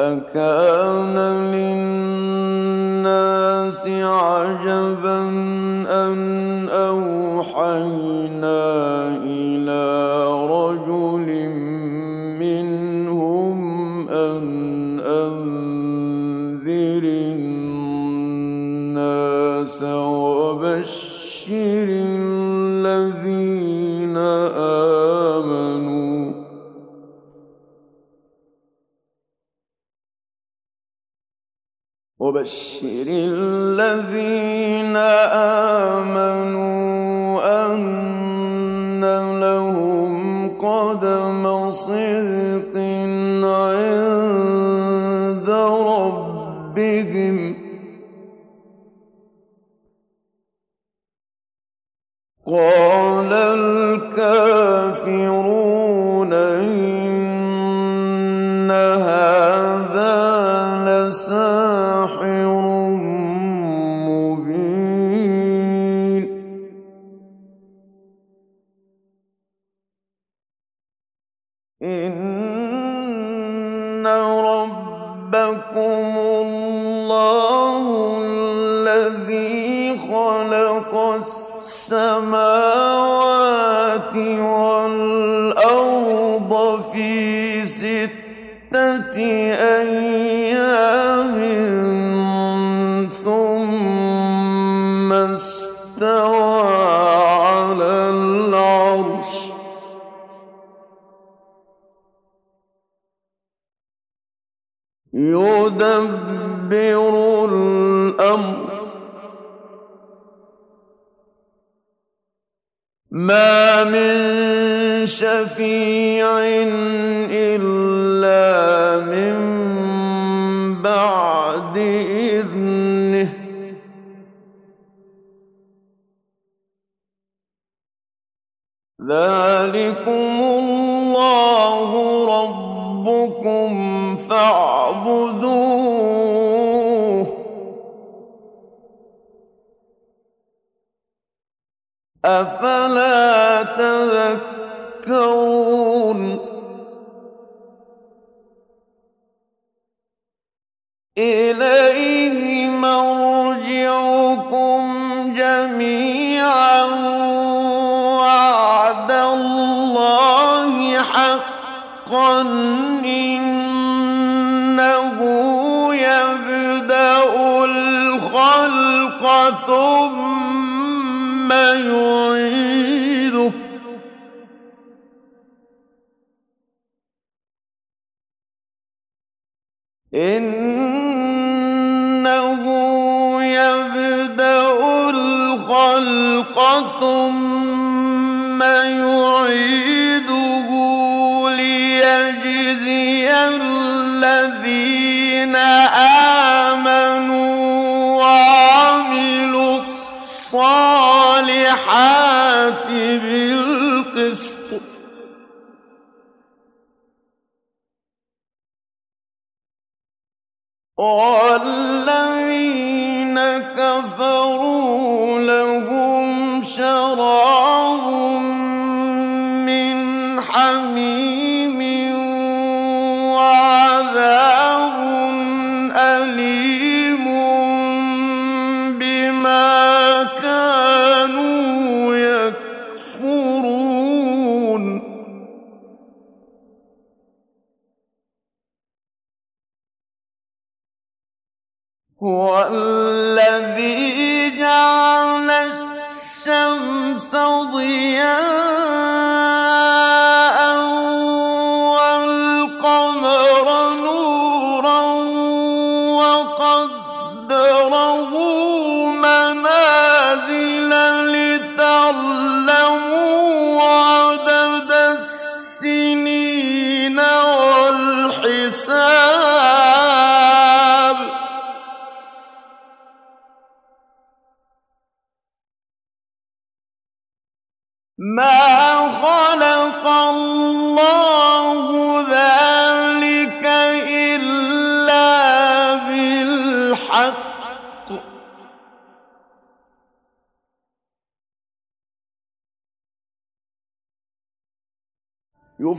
أكان للناس عجبا أن أوحينا وبشر الذين آمنوا أن لهم قدم صدق إليه مرجعكم بالقسط Oh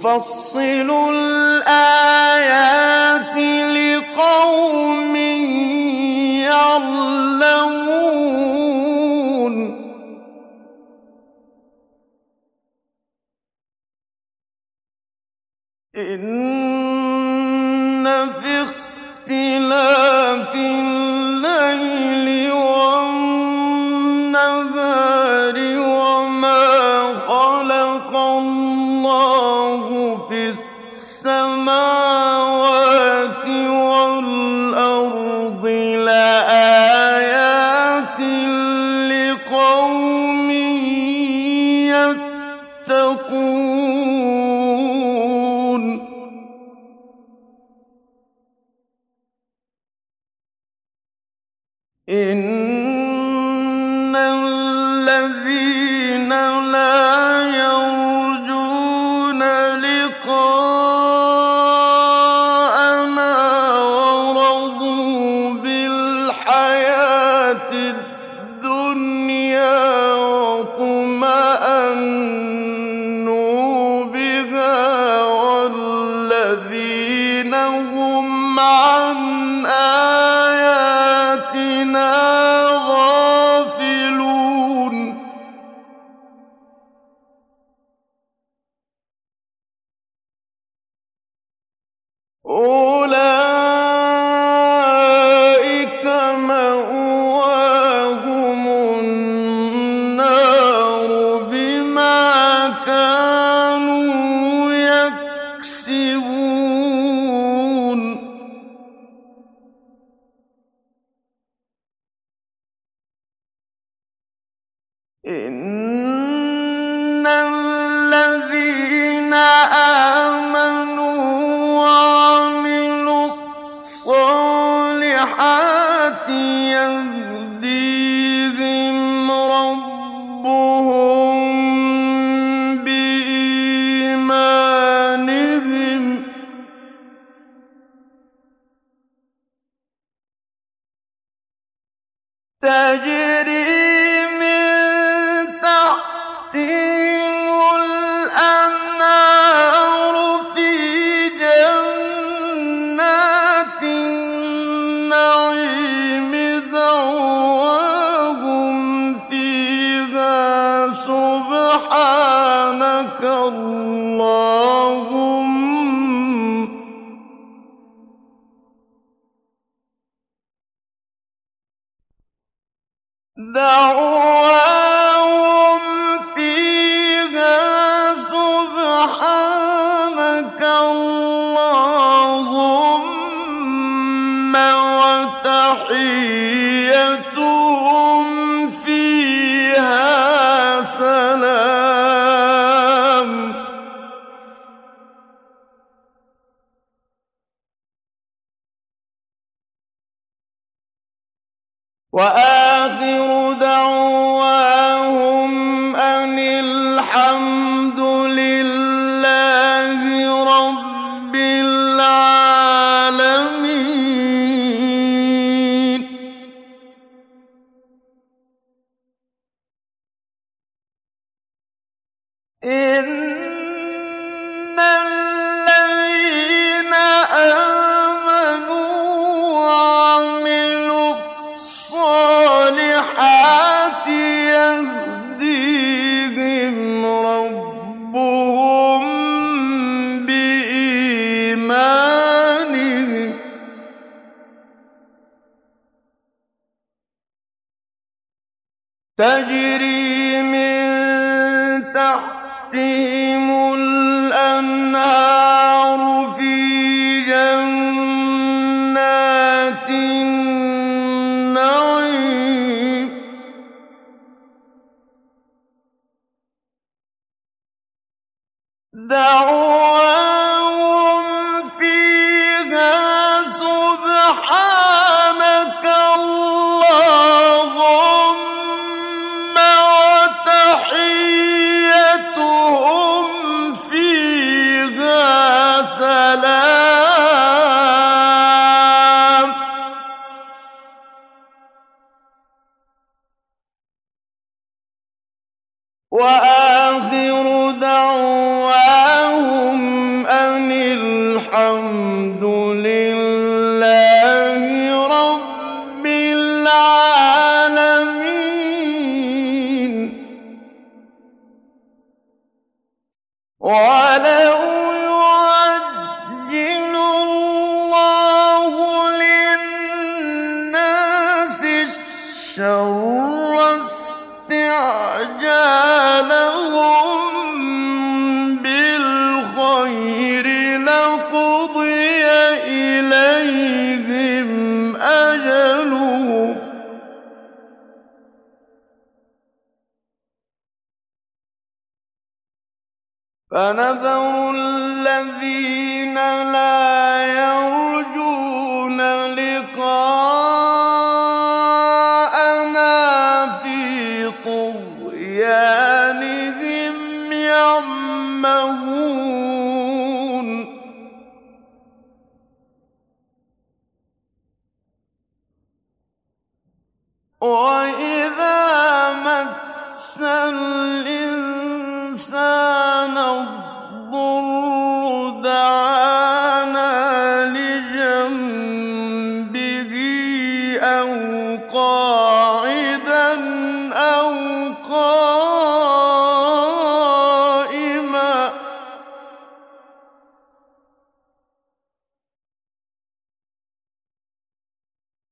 vão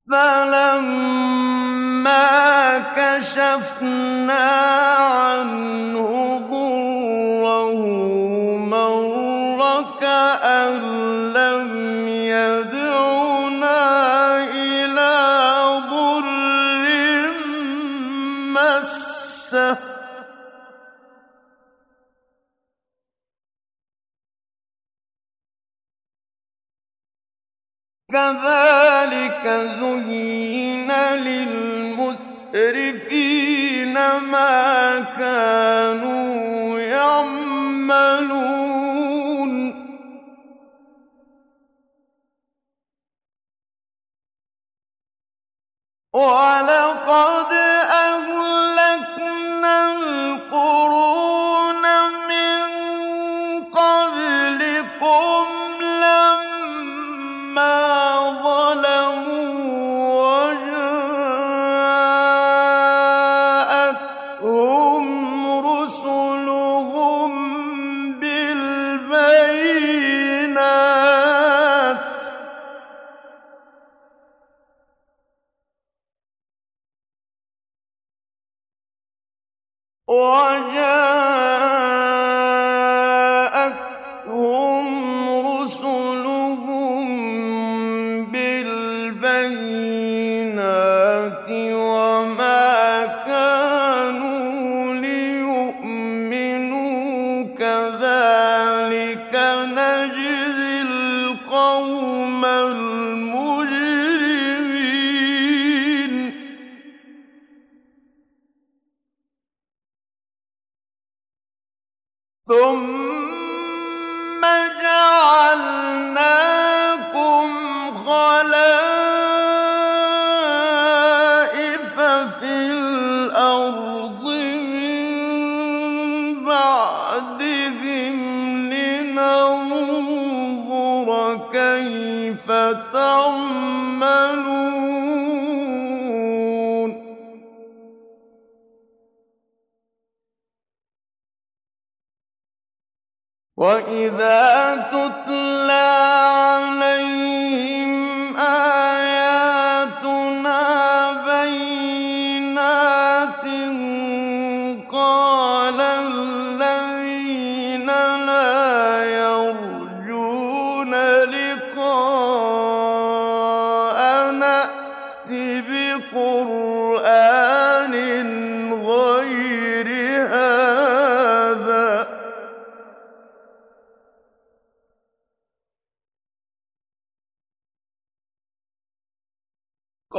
فلما كشفنا عنه ضره مر كأن لم يدعنا إلى ضر مسه. كذلك كذلك زين للمسرفين ما كانوا يعملون. ولقد أهلكنا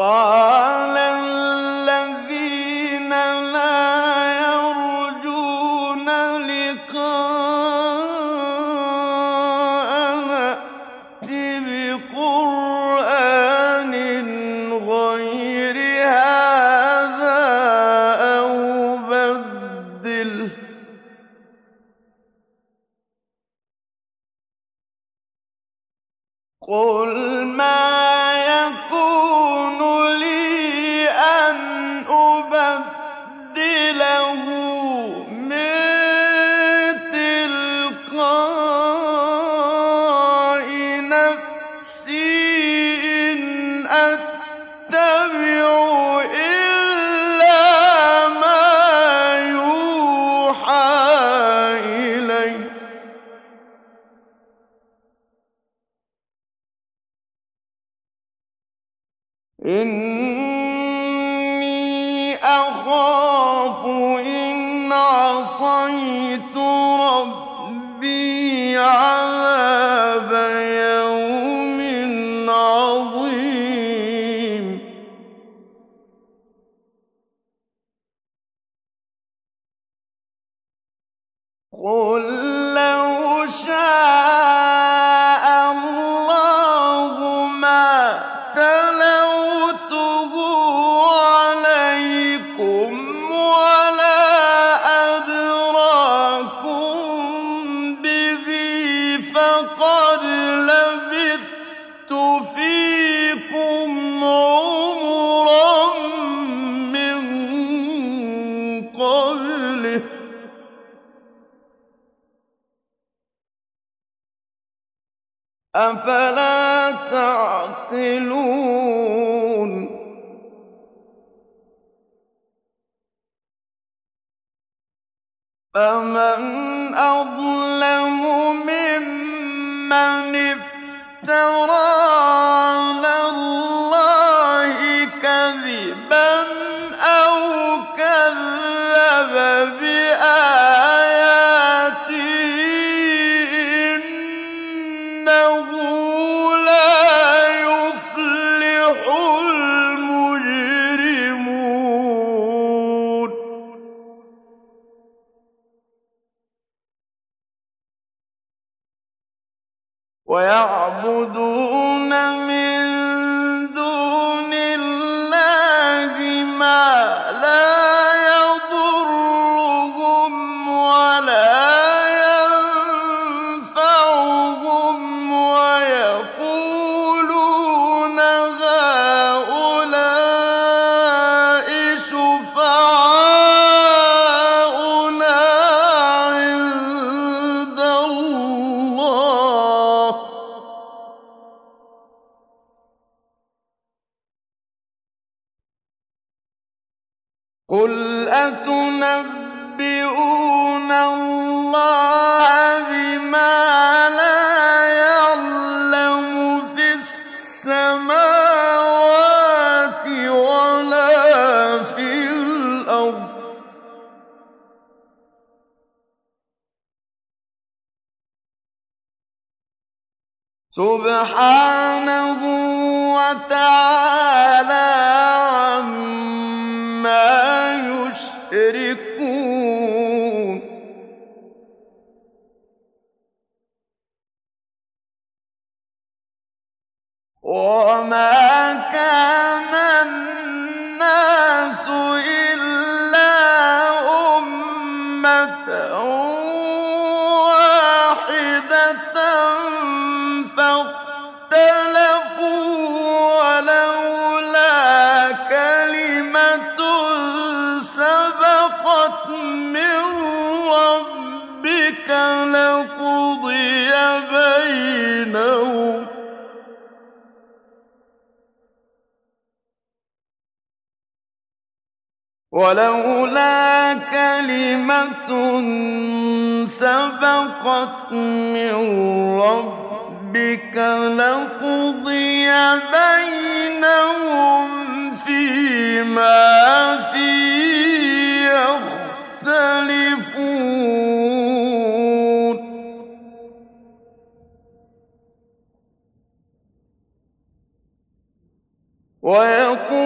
قال ويقولون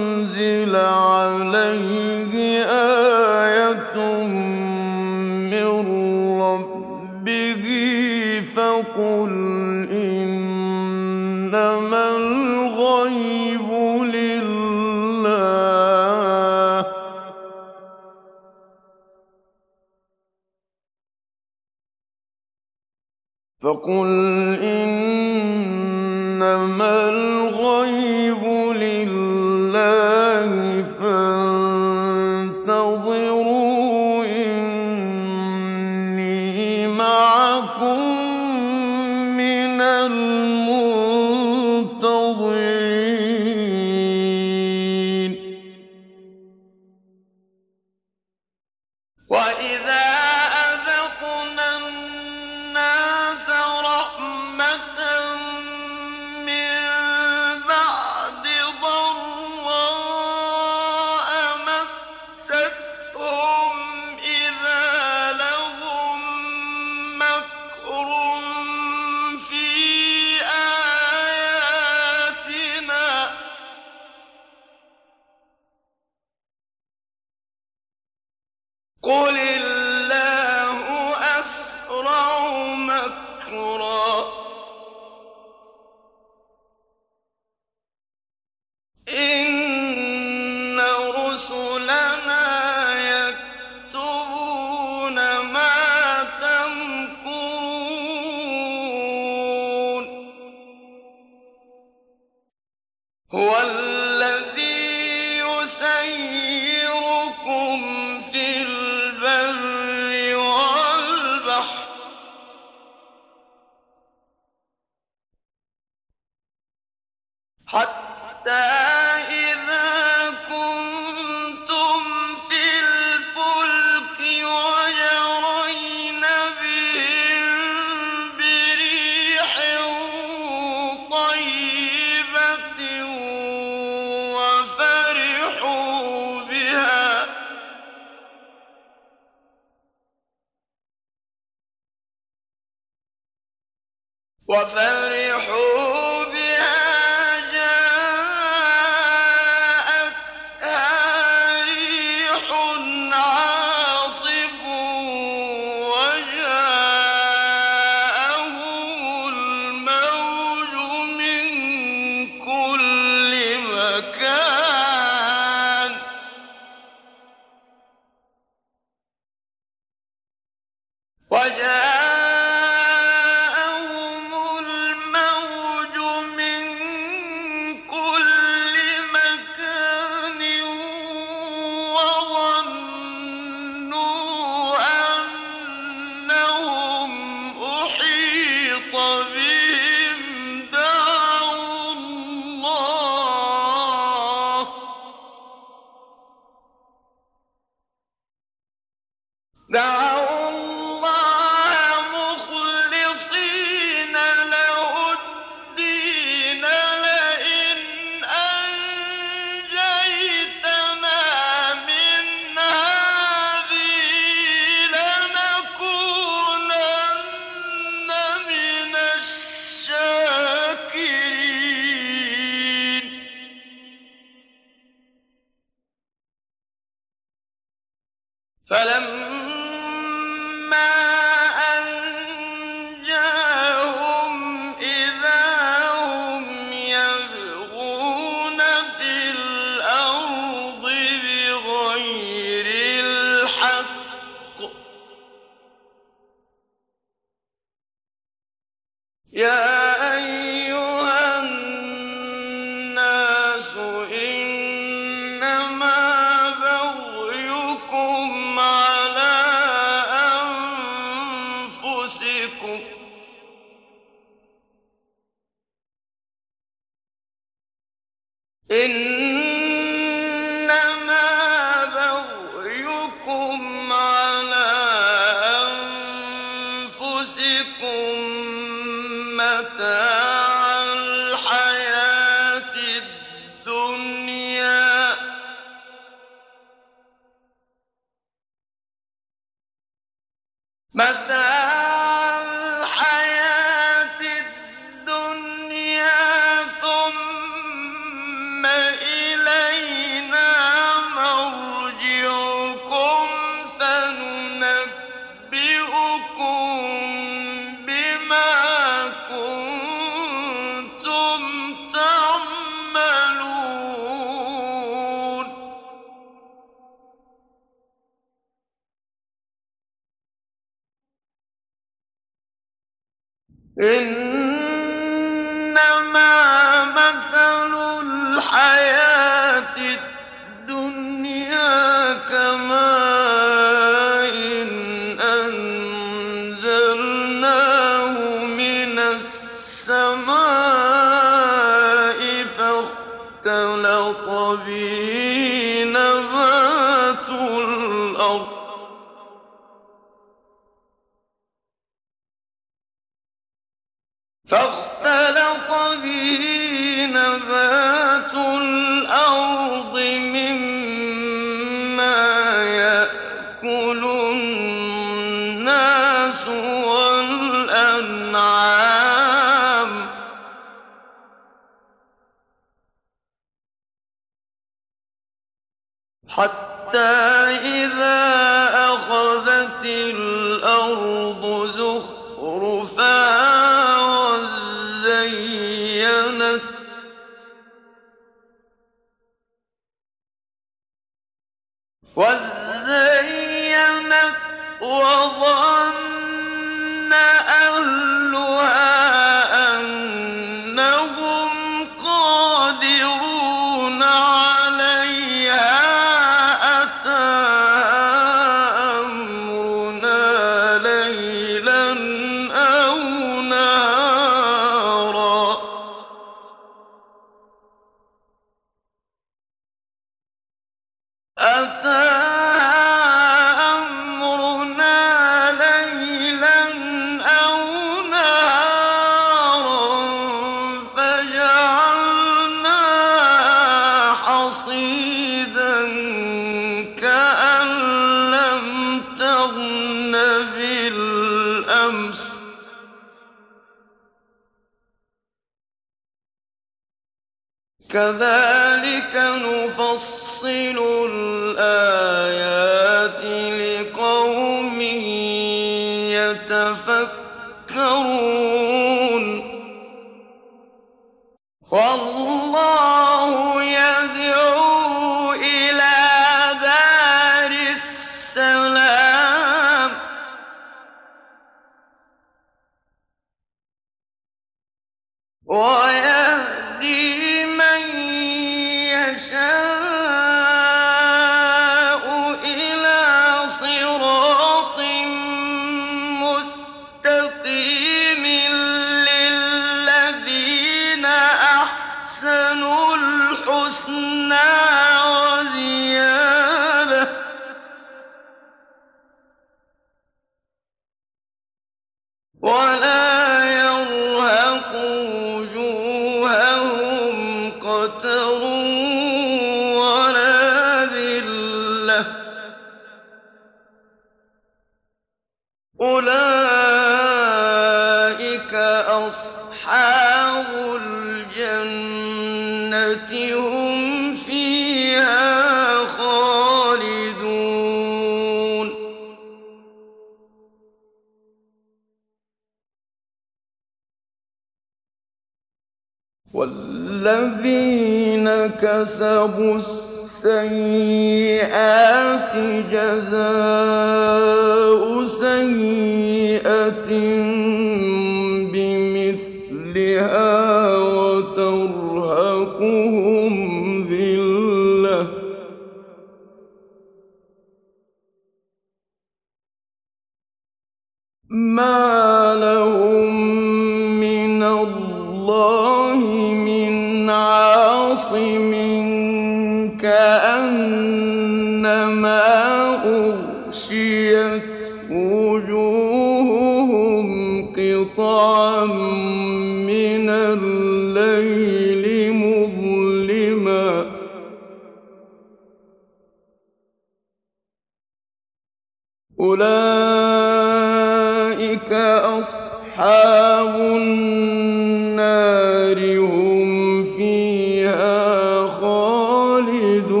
هم فيها خالدون.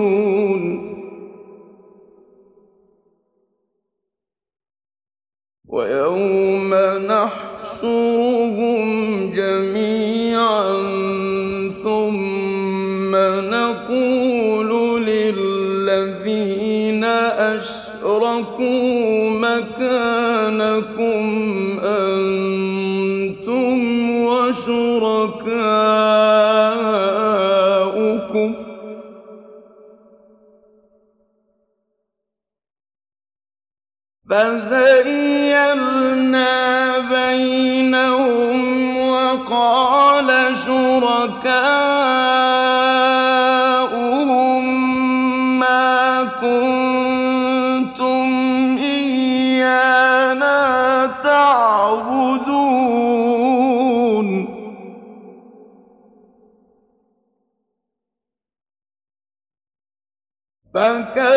ويوم نحصرهم جميعا ثم نقول للذين أشركوا مكانكم أنتم وشركاء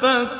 فك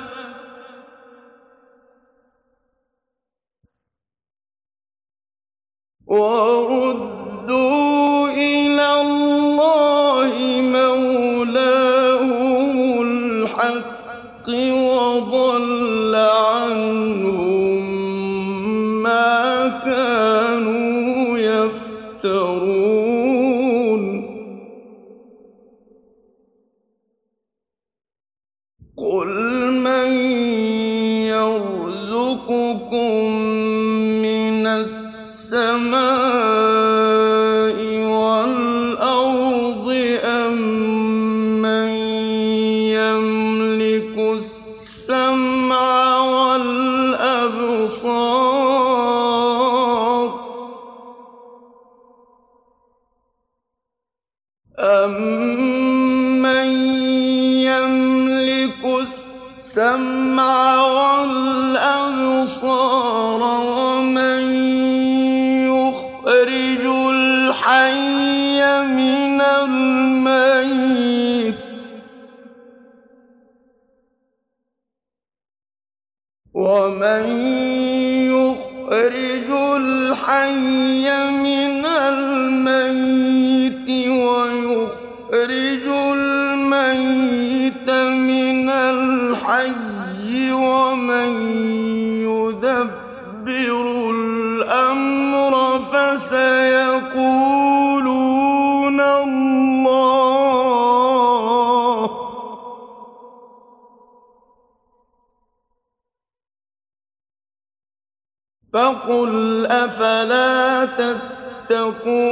يُخْرِجُ الْحَيَّ مِنَ الْمَيِّتِ وَيُخْرِجُ تَتَّقُونَ.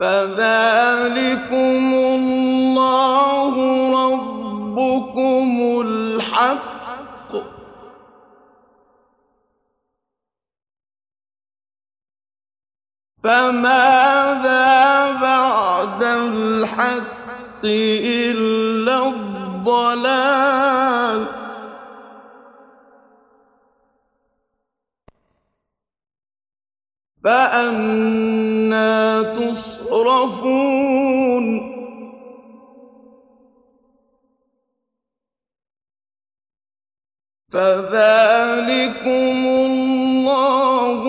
فَذَٰلِكُمُ اللَّهُ رَبُّكُمُ الْحَقُّ ۖ. فَمَاذَا بَعْدَ الْحَقِّ إِلَّا الضَّلَالُ ۖ فَأَنَّىٰ تُصْرَفُونَ. فَذَٰلِكُمُ اللَّهُ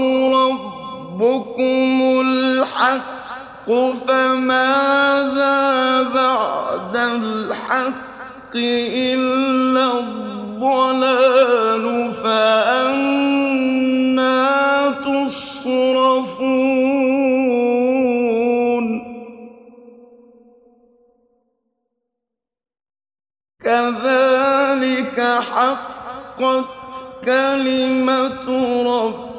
رَبُّكُمُ الْحَقُّ ۖ. فَمَاذَا بَعْدَ الْحَقِّ؟ إِلَّا الضَّلَالُ ۖ تُصْرَفُونَ. كَذَٰلِكَ حَقَّتْ كَلِمَةُ رَبِّكَ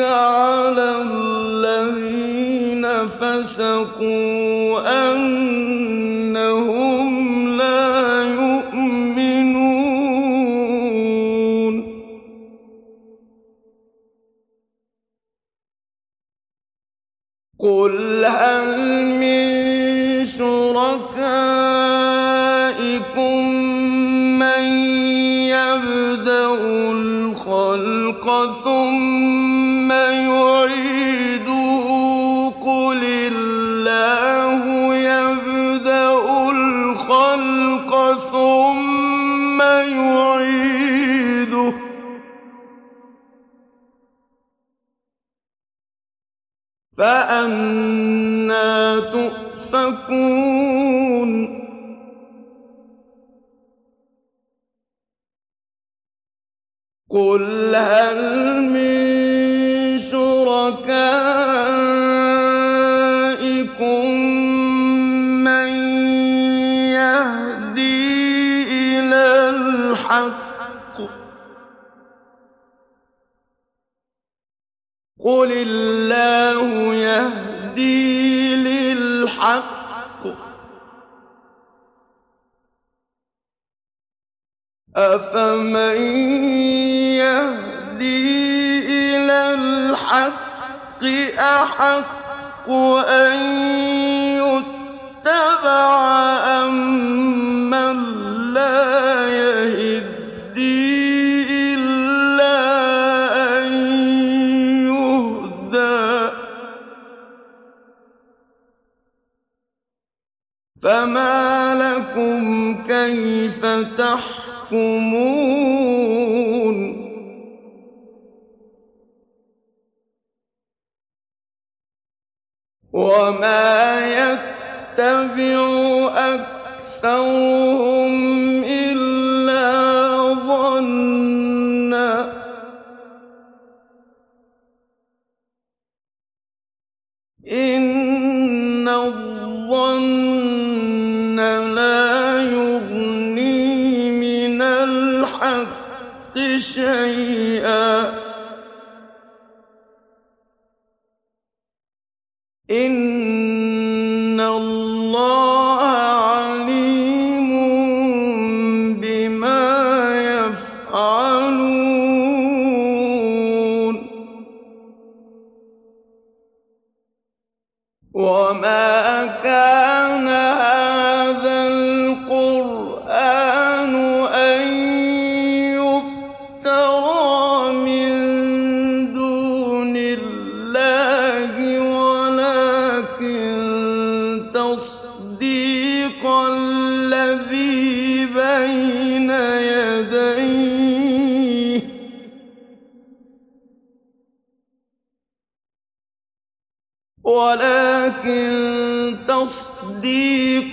عَلَى الَّذِينَ فَسَقُوا أَنَّهُمْ لَا يُؤْمِنُونَ. قُلْ هَلْ مِن الْخَلْقَ ثُمَّ يُعِيدُهُ ۖ. قُلِ اللَّهُ يَبْدَأُ الْخَلْقَ ثم يعيده. فأنا تؤفكون. قل هل من شركائكم من يهدي إلى الحق قل الله يهدي أفمن يهدي إلى الحق أحق أن يتبع أمن لا يهدي إلا أن يهدى فما لكم كيف تحكمون وما يتبع أكثرهم إلا ظنا إن الظن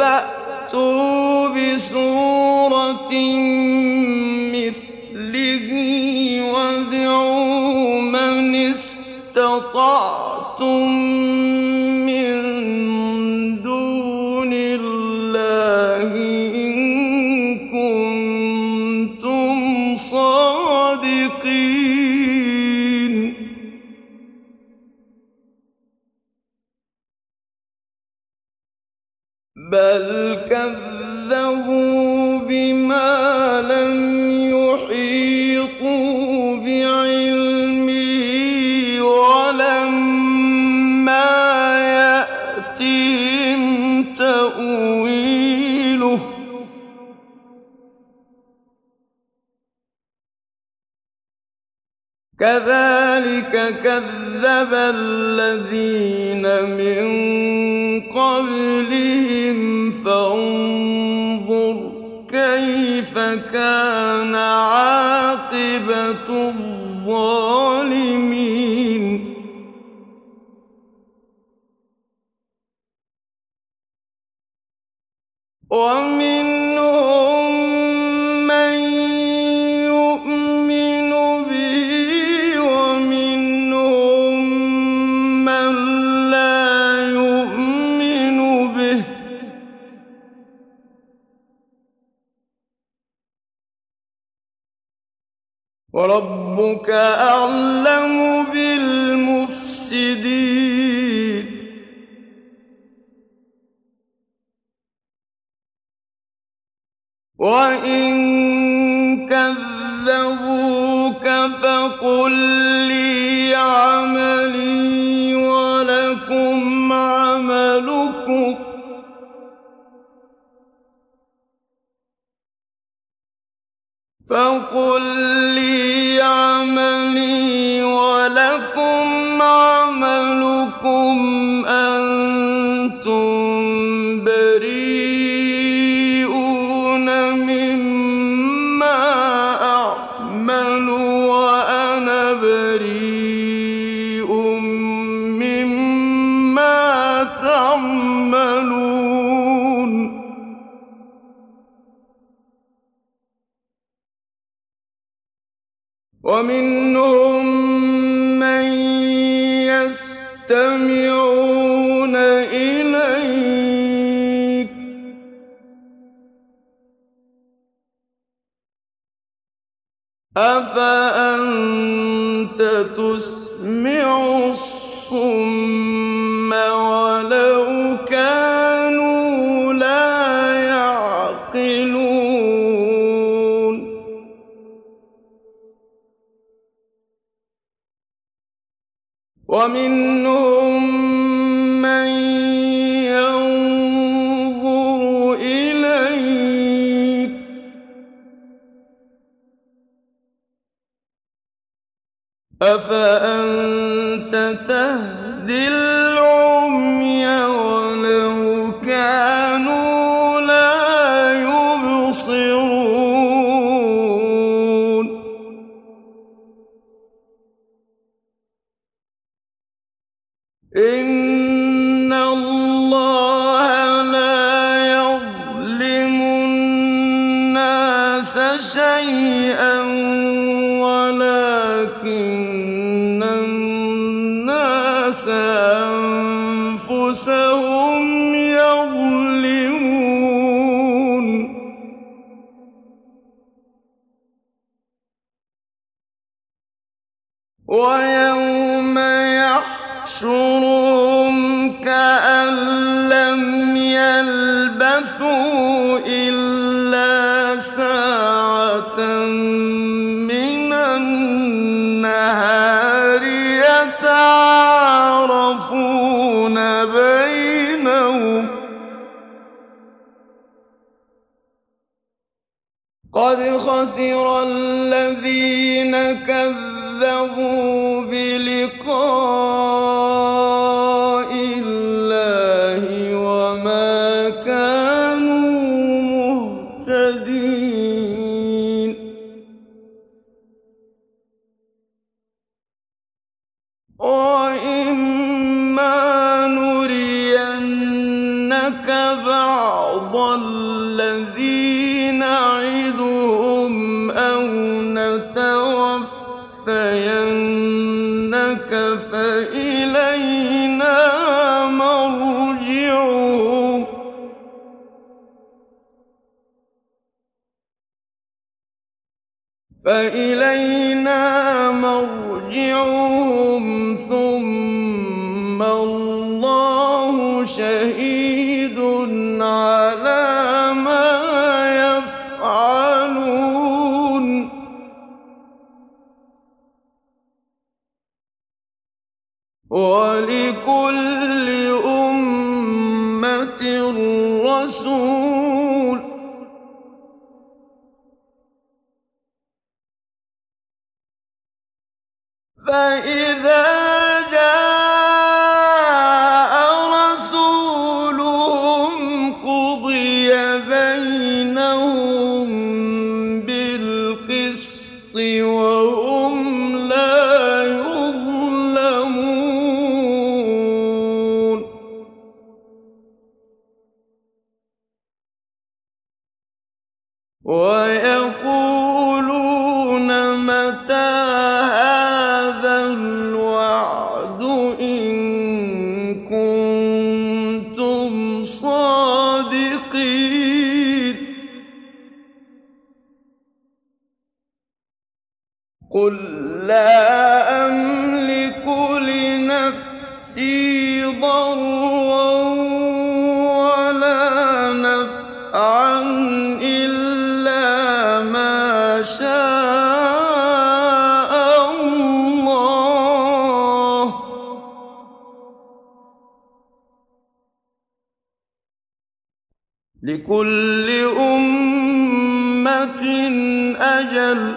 قل بل كذبوا بما لم يحيطوا بعلمه ولما يأتهم تأويله كذلك كذب الذين من قبلهم فانظر كيف كان عاقبة الظالمين. ومنهم وربك أعلم بالمفسدين. وإن كذبوك فقل لي عملي ولكم عملكم. فقل لي عملي ولكم عملكم ومنه أفأنت تهدي Oh. لكل أمة أجل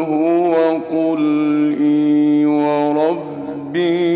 هو قل إي وربي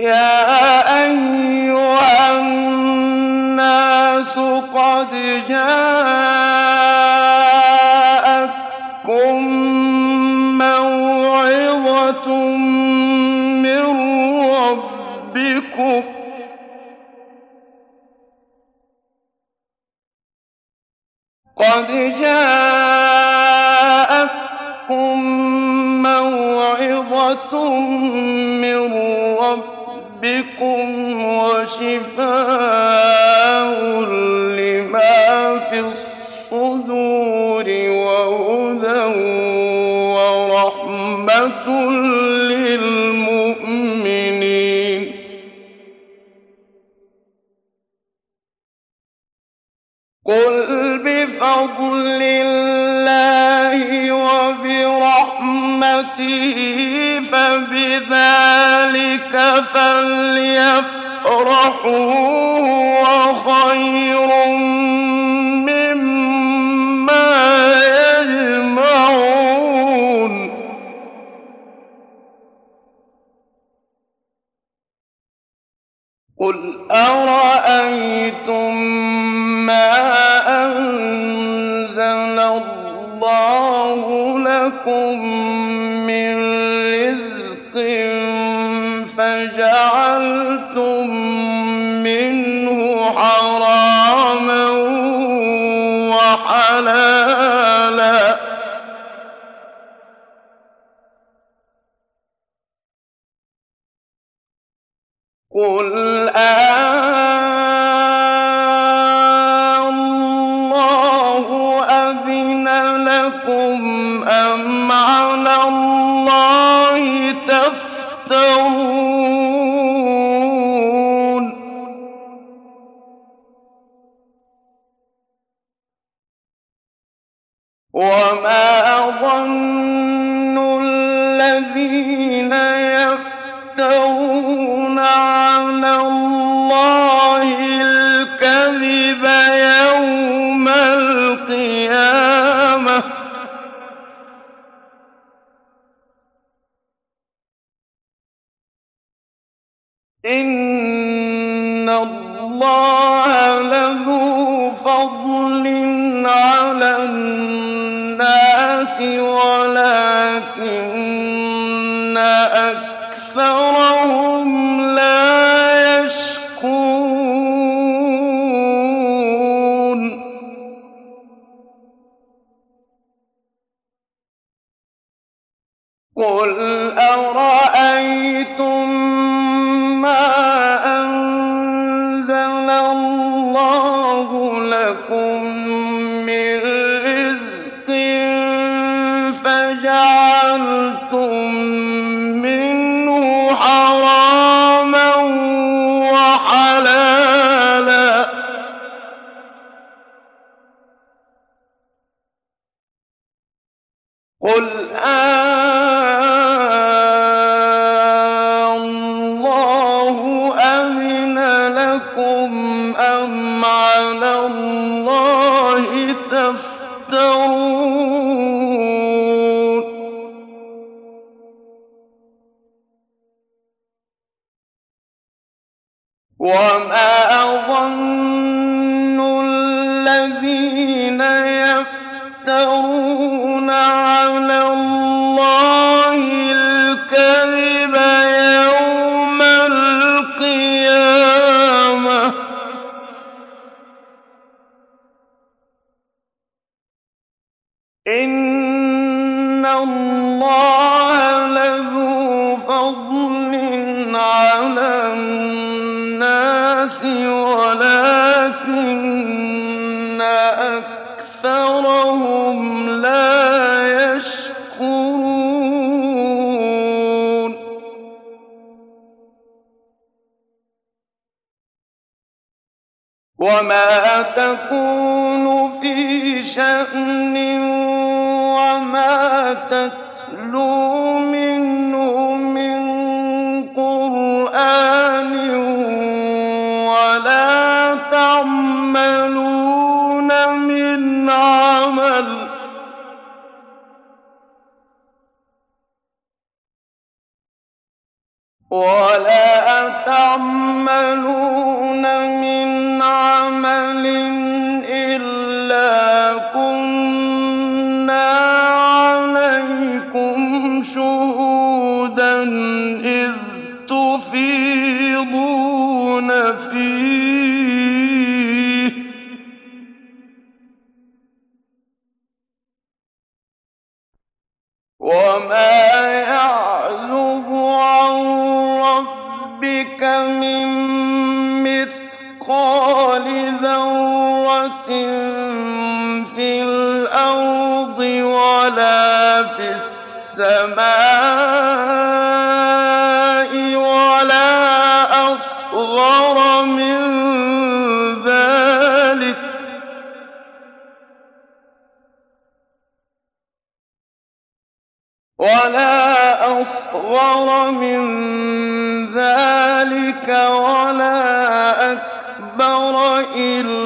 يا أيها وشفاء Oh. لكم وما تكون في شأن وما تتلو منه من قرآن ولا تعملون من عمل ولا ذلك ولا أكبر إلا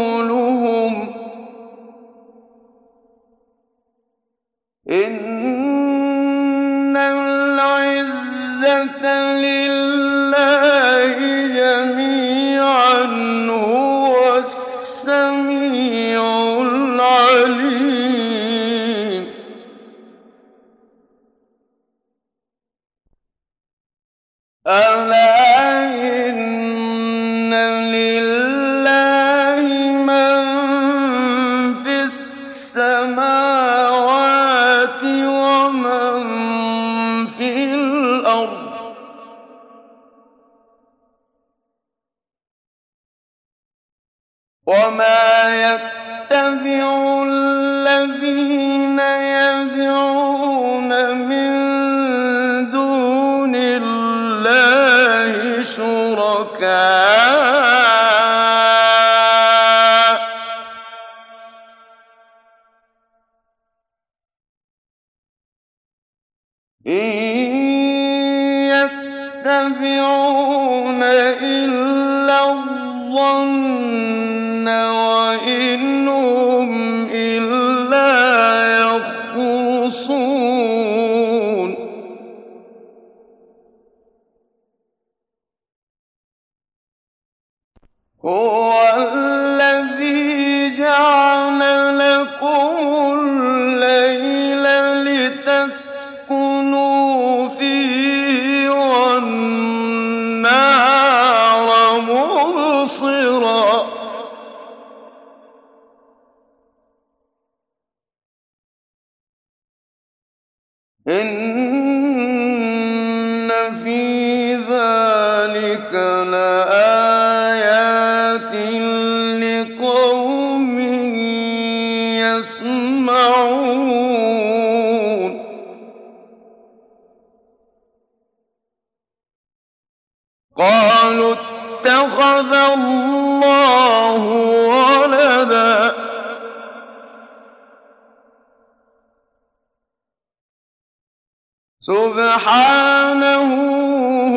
سبحانه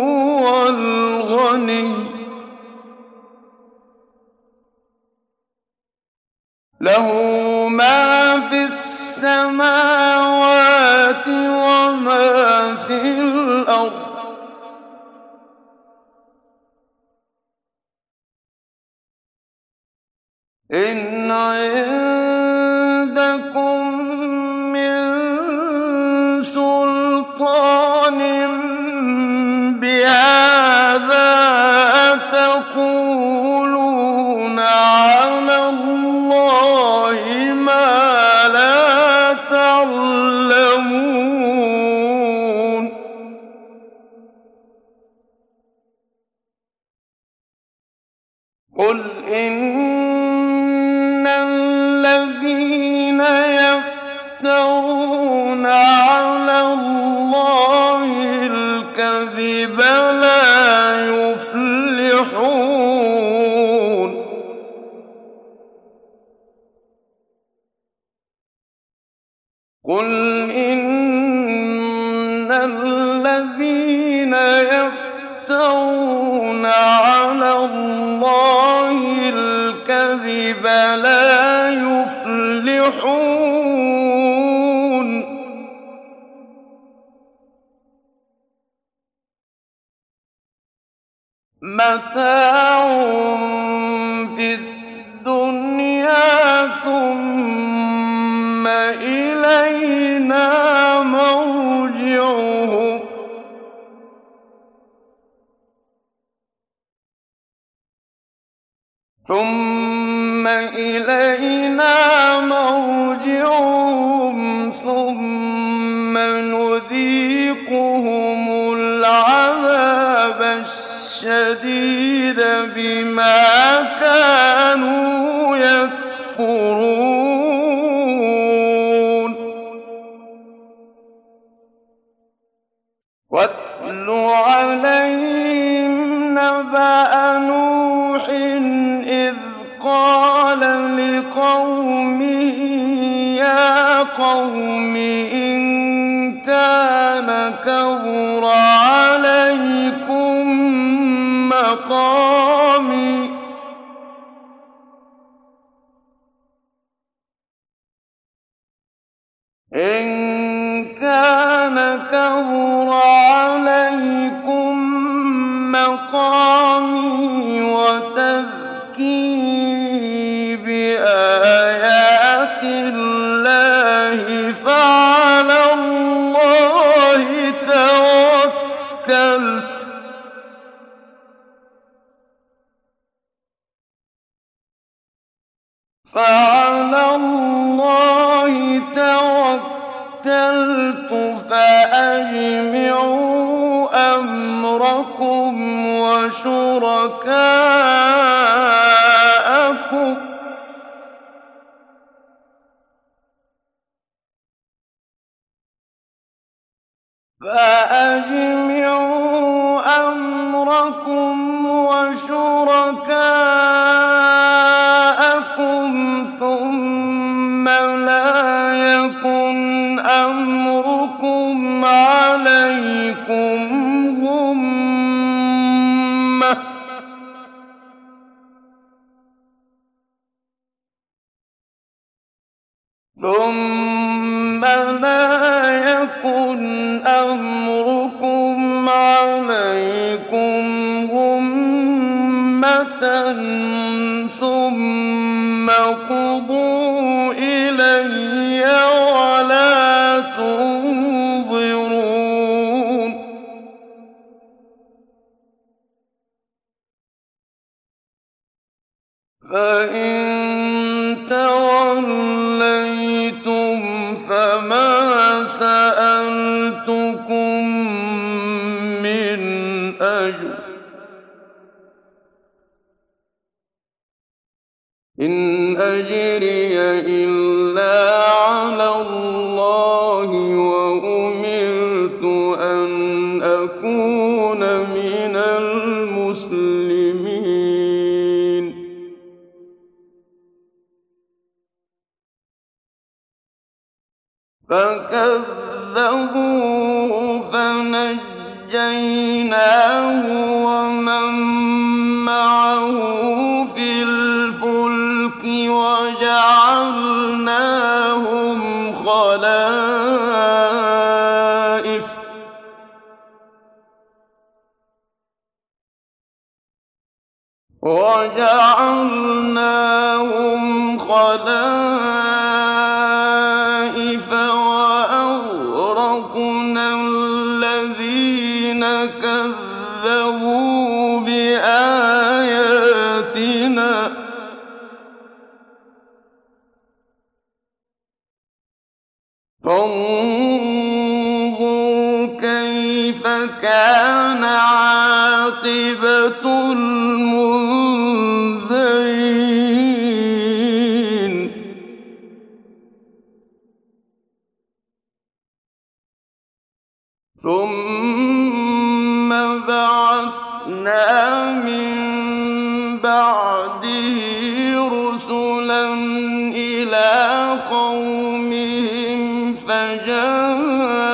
هو الغني. له ما في السماوات وما في الأرض. إن عند لكم قتلت فأجمعوا أمركم وشركاءكم فأجمعوا ثم لا يكن أمركم عليكم غمة جاءت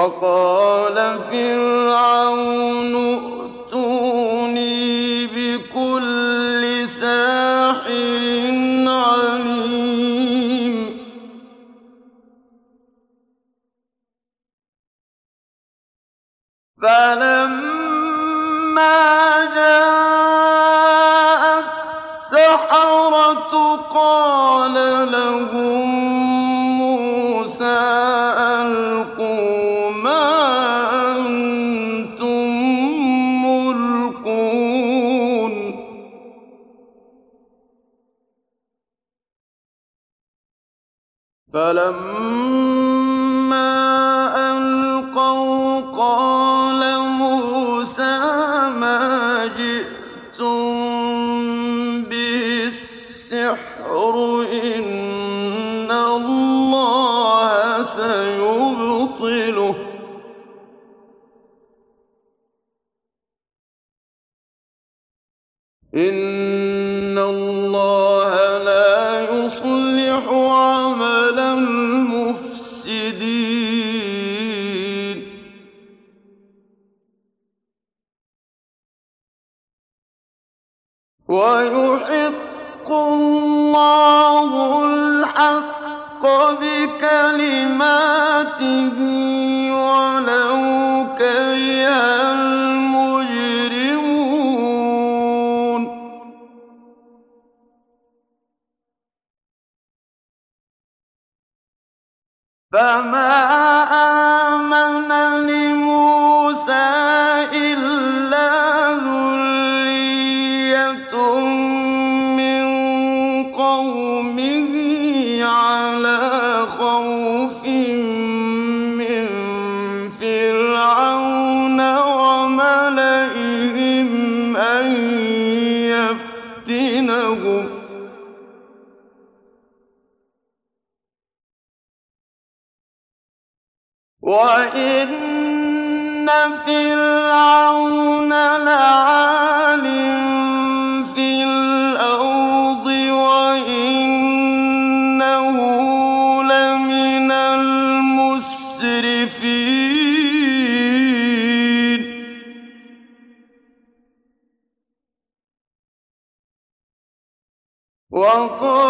وَقَالَ فِرْعَوْنُ وَقَالَ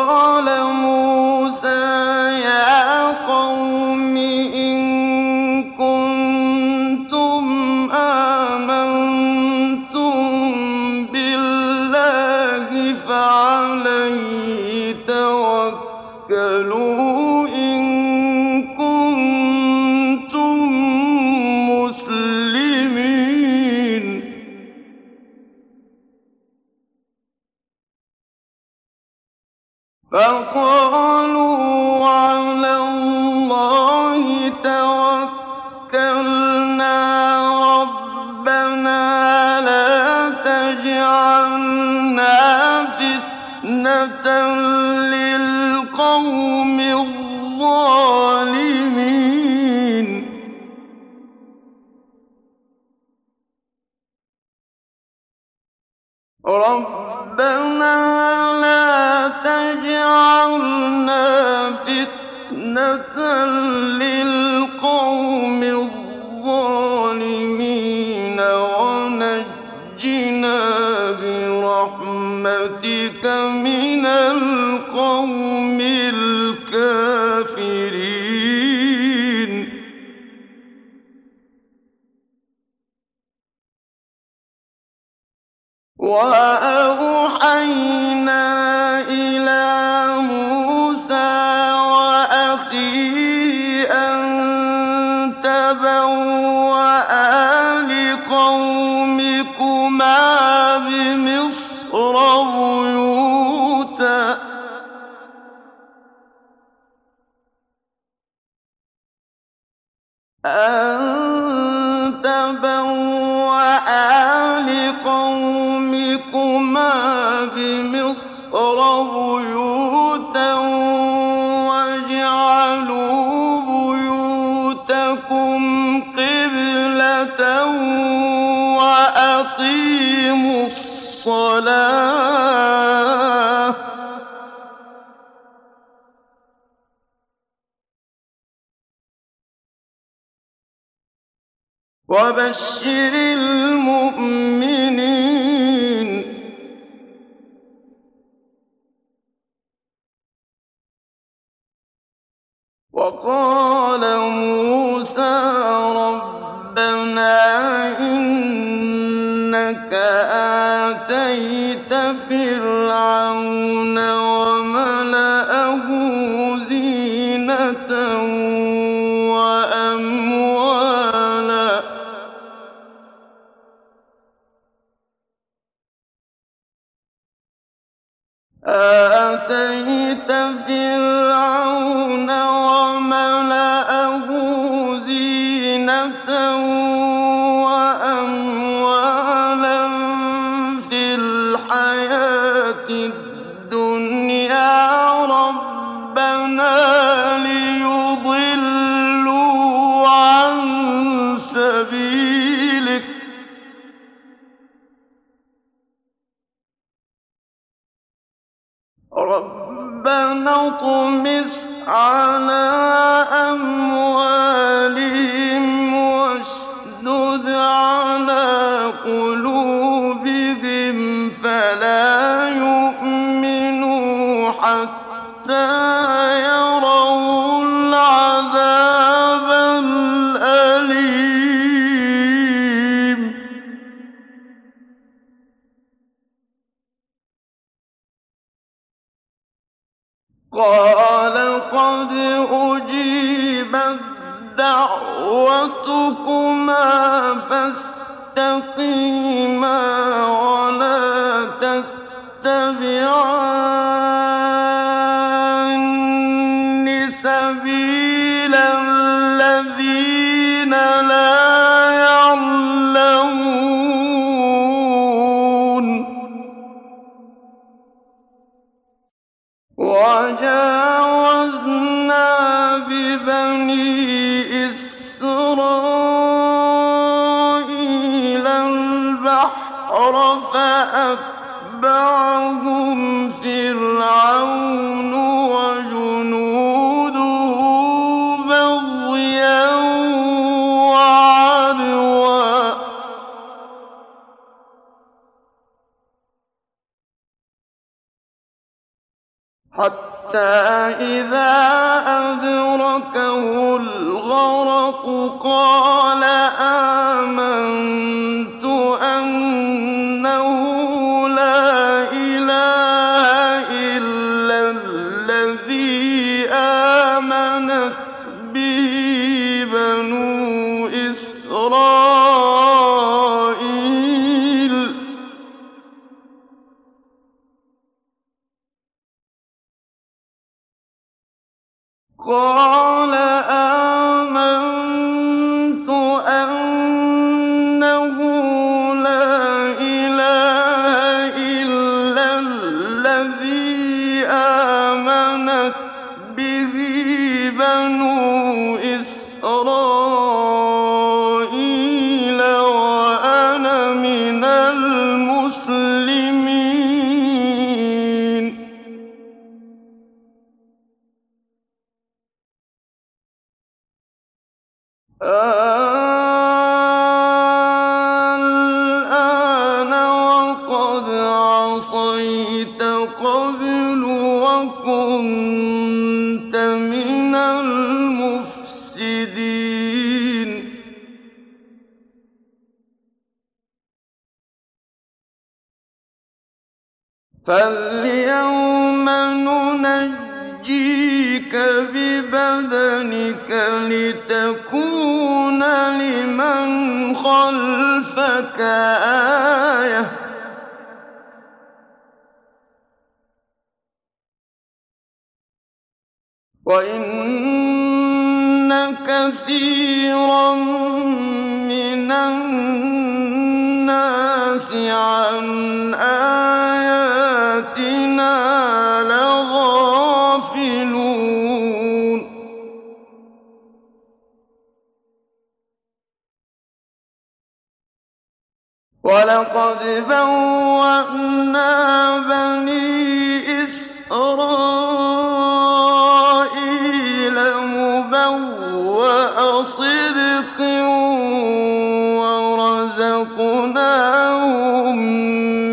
فِي فاليوم ننجيك ببدنك لتكون لمن خلفك آية وإن كثيرا من الناس عن لغافلون ولقد بوأنا بني إسرائيل مبوأ صدق ورزقناهم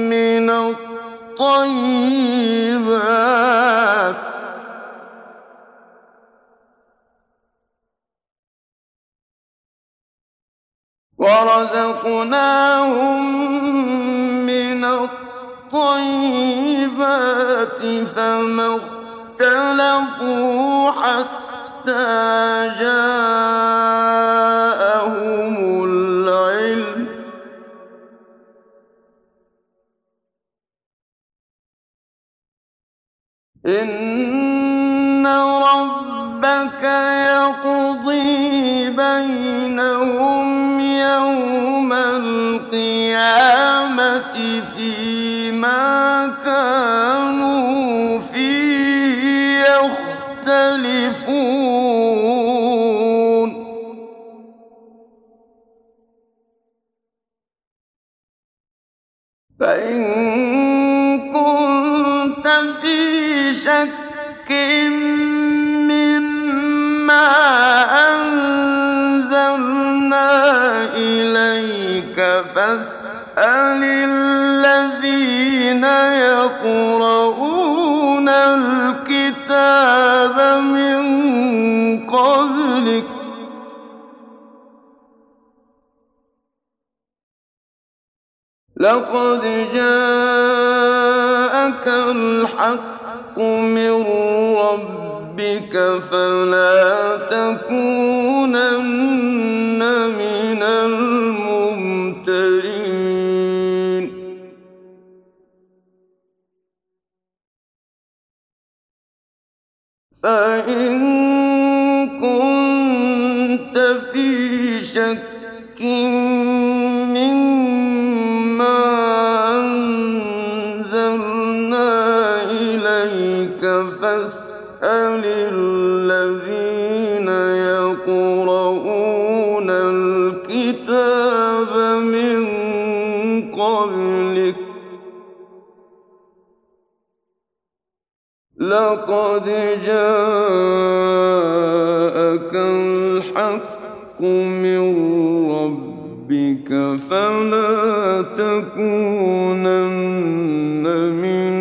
من الطيبات ورزقناهم من الطيبات فما اختلفوا حتى جاءهم العلم إن ربك يقضي بينهم يوم القيامة فيما كانوا فيه يختلفون. فإن كنت في شك أنزلنا إليك فاسأل الذين يقرؤون الكتاب من قبلك. لقد جاءك الحق من ربك فلا تكونن من الممترين. فإن كنت في شك لقد جاءك الحق من ربك فلا تكونن من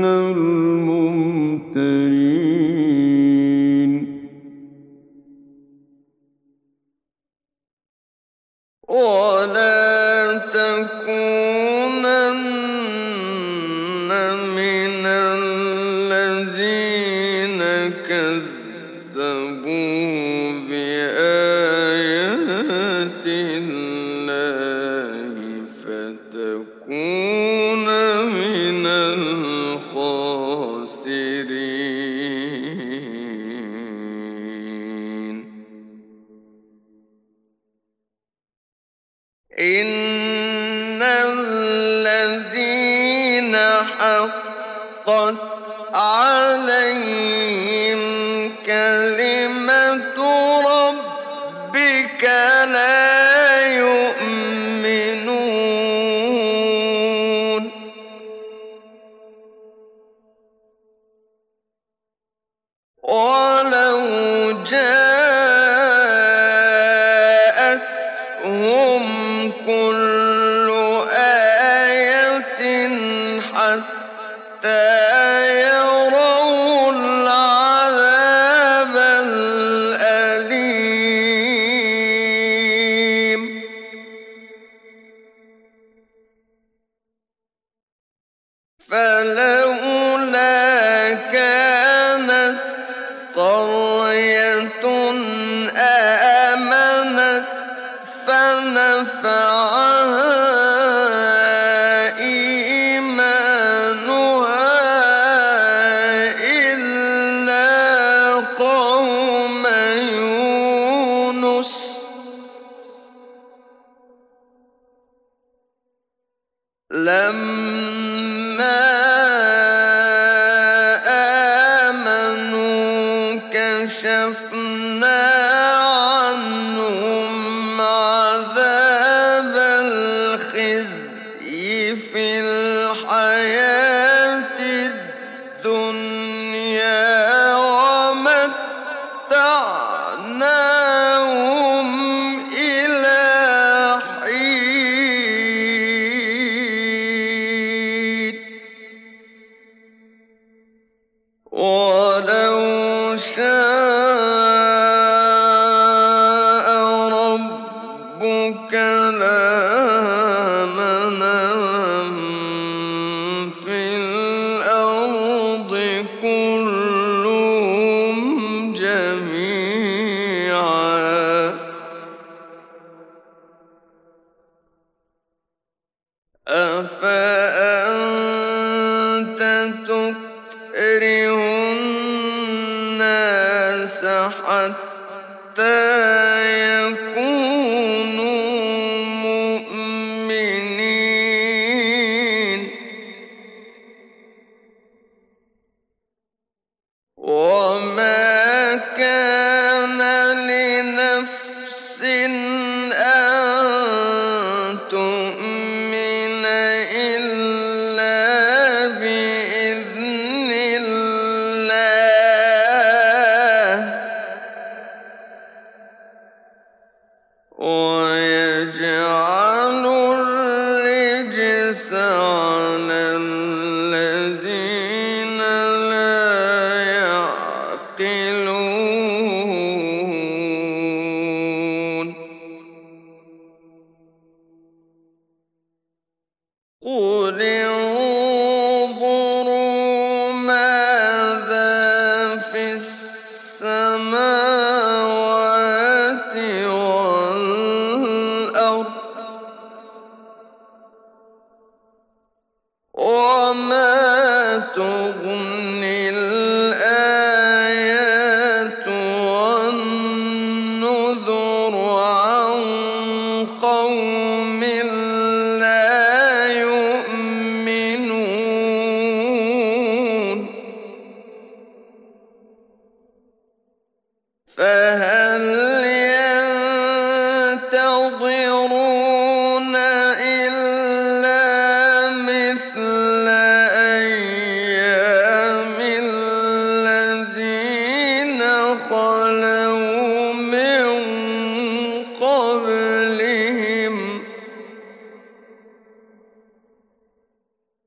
لما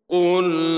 قل